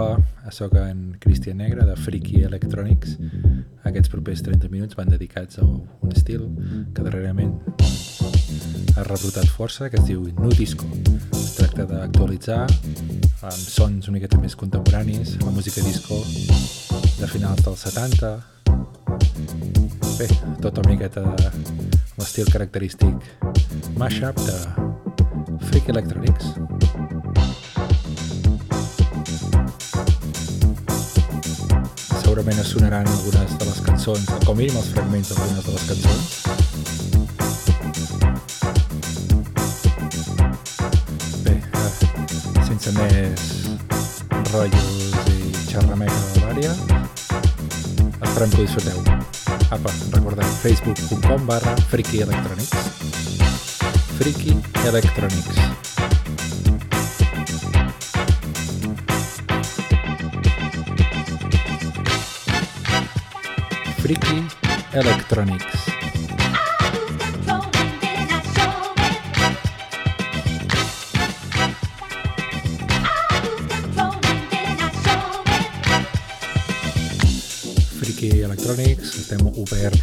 exemple, sóc en Cristian Negre de Freaky Electronics. Aquests propers 30 minuts van dedicats a un estil que darrerament ha rebrotat força, que es diu Nu Disco. Es tracta d'actualitzar amb sons una miqueta més contemporanis, la música disco de finals dels 70. Bé, tota una miqueta de l'estil característic mashup de Freaky Electronics. Segurament es sonaran algunes de les cançons, com a mínim els fragments d'algunes de les cançons. Bé, eh, sense més rotllos i xerrameca de l'àrea, esperem que ho disfruteu. Apa, recordeu, facebook.com barra Friki Electronics. Friki Electronics. Freaky Electronics. Freaky Electronics, estem obert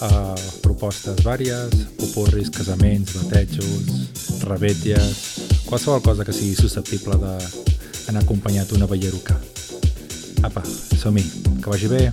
a propostes vàries, popurris, casaments, batejos, rebetlles, qualsevol cosa que sigui susceptible d'anar acompanyat d'una balleruca. Apa, som-hi, que vagi bé.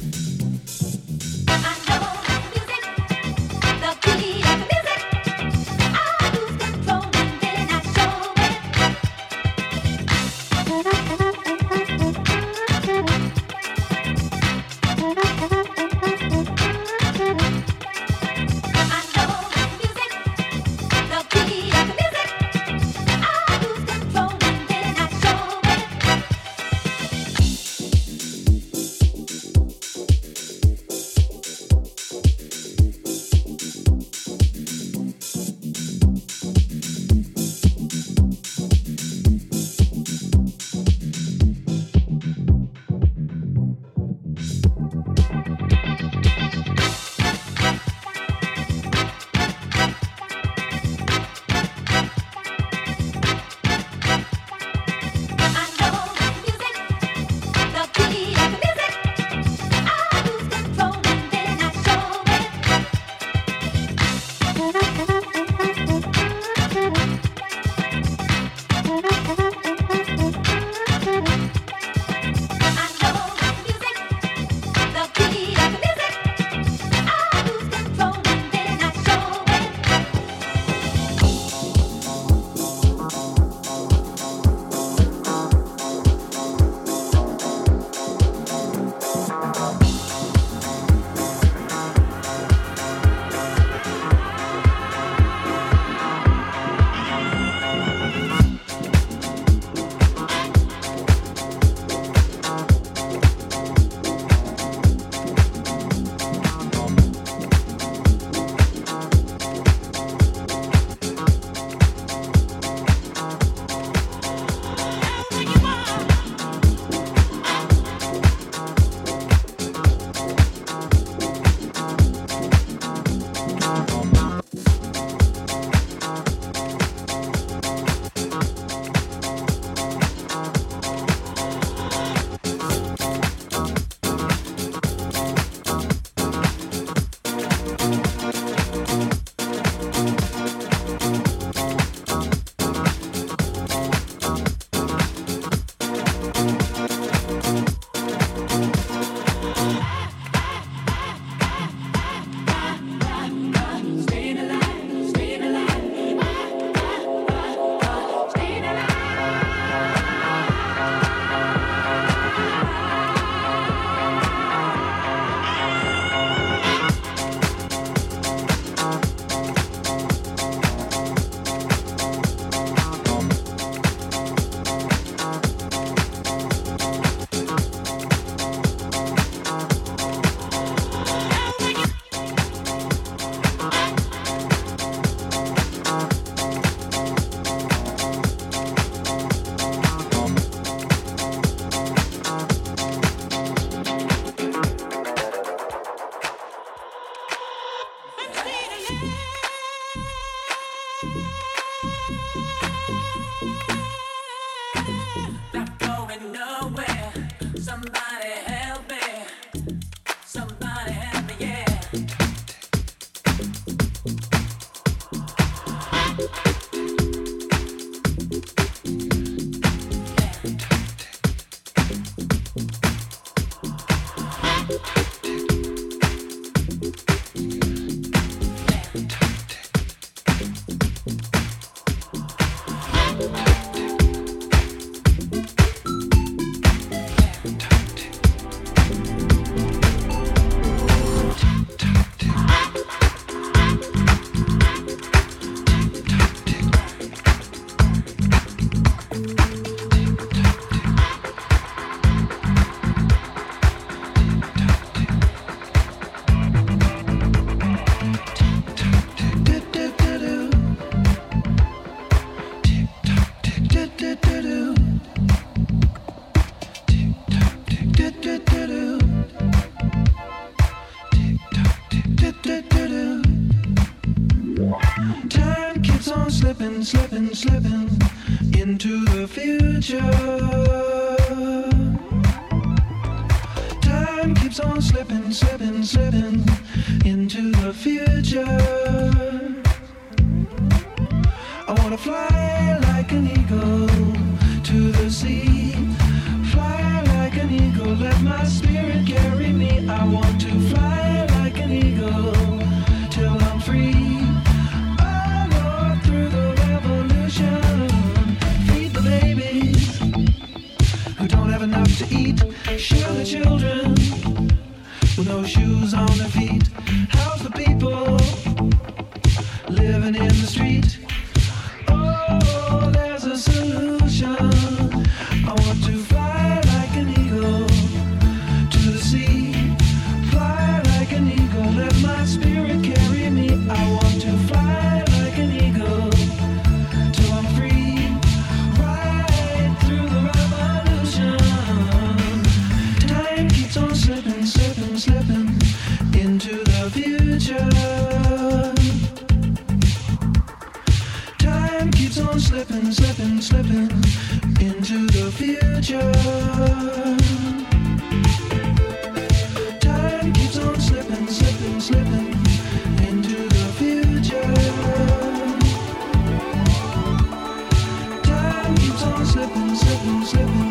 so sipping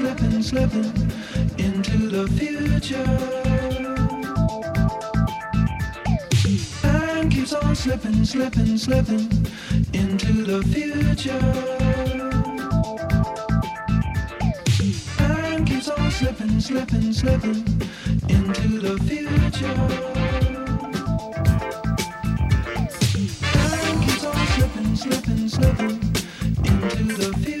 slipping, slipping into the future. Time keeps on slipping, slipping, slipping into the future. Time keeps on slipping, slipping, slipping into the future. Time keeps on slipping, slipping, slipping into the future.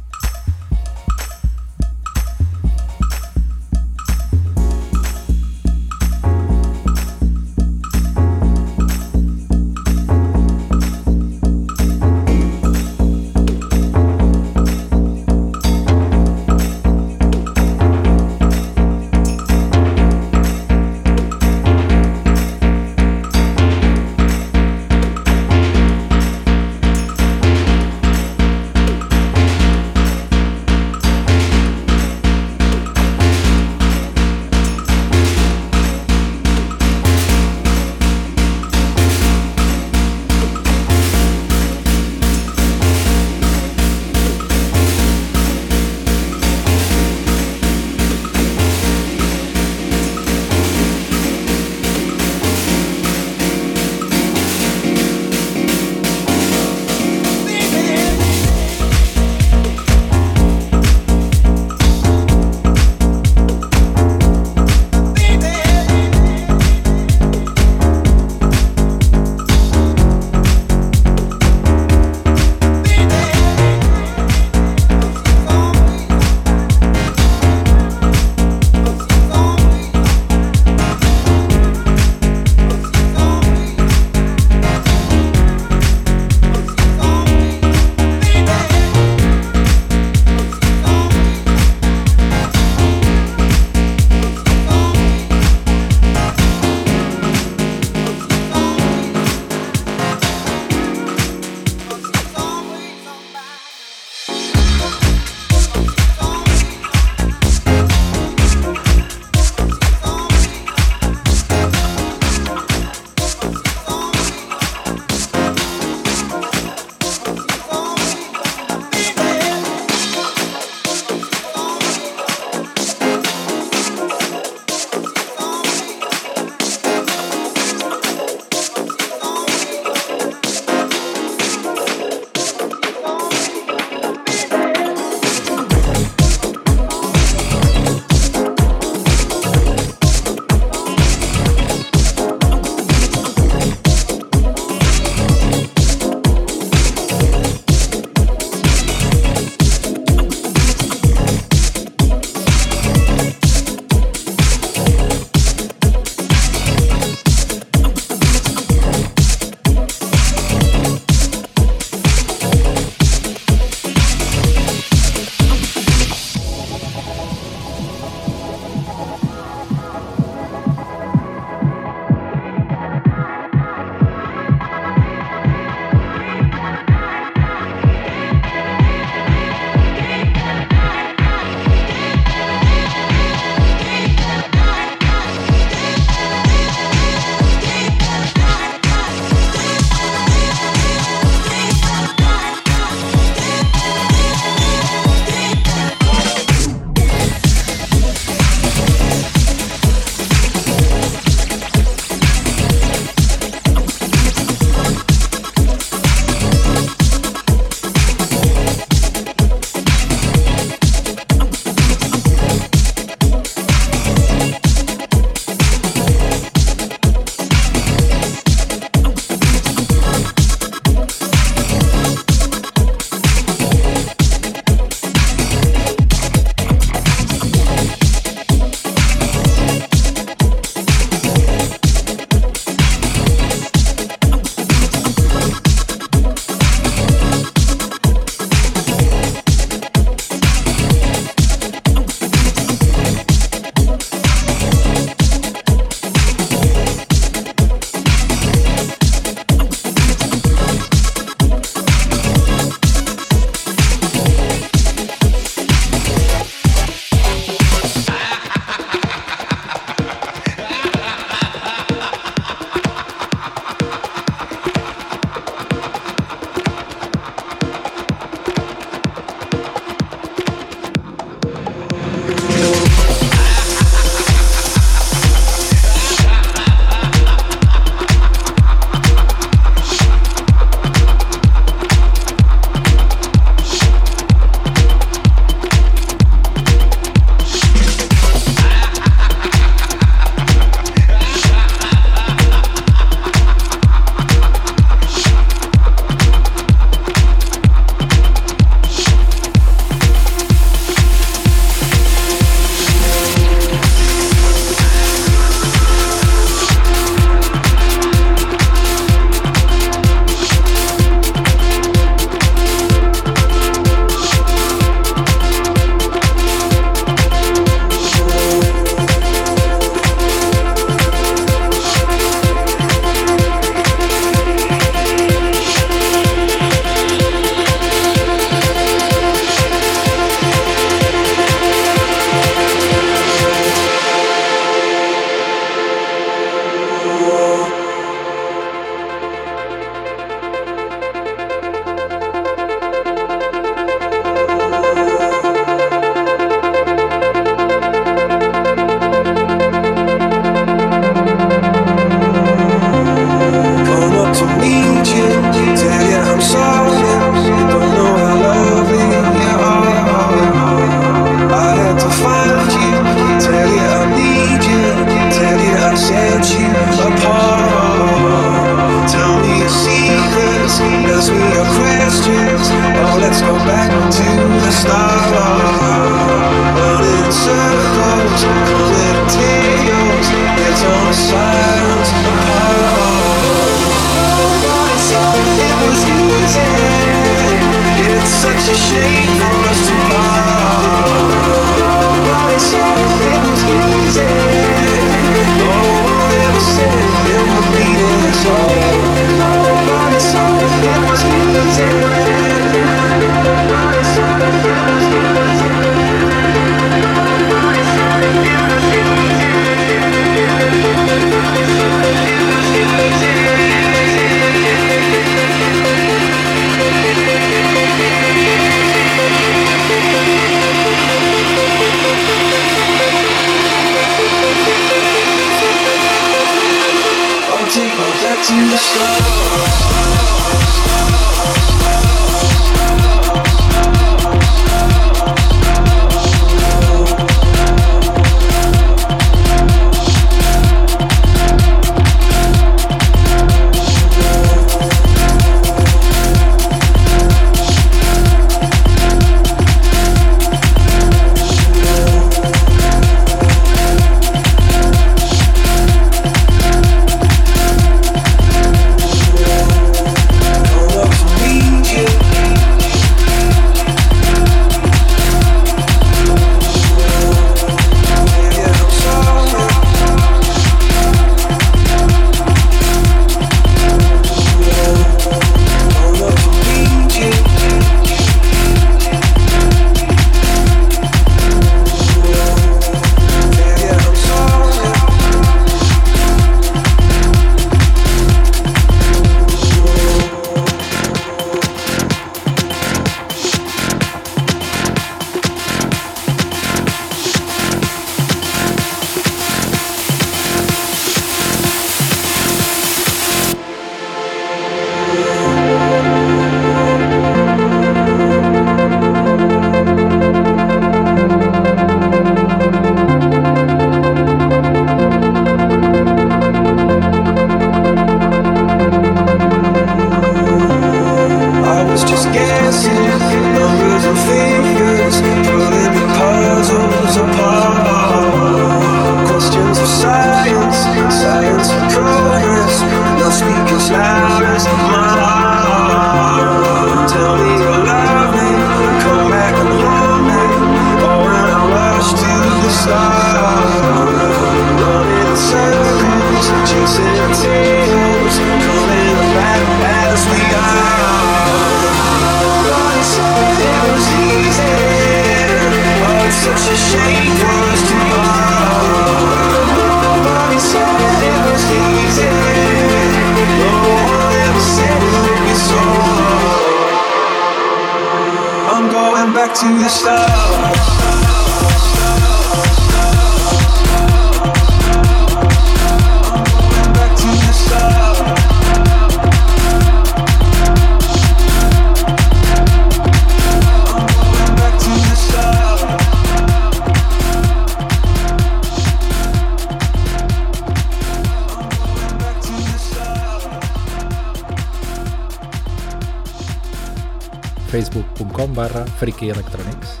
Barra friki electronics.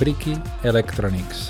Friki electronics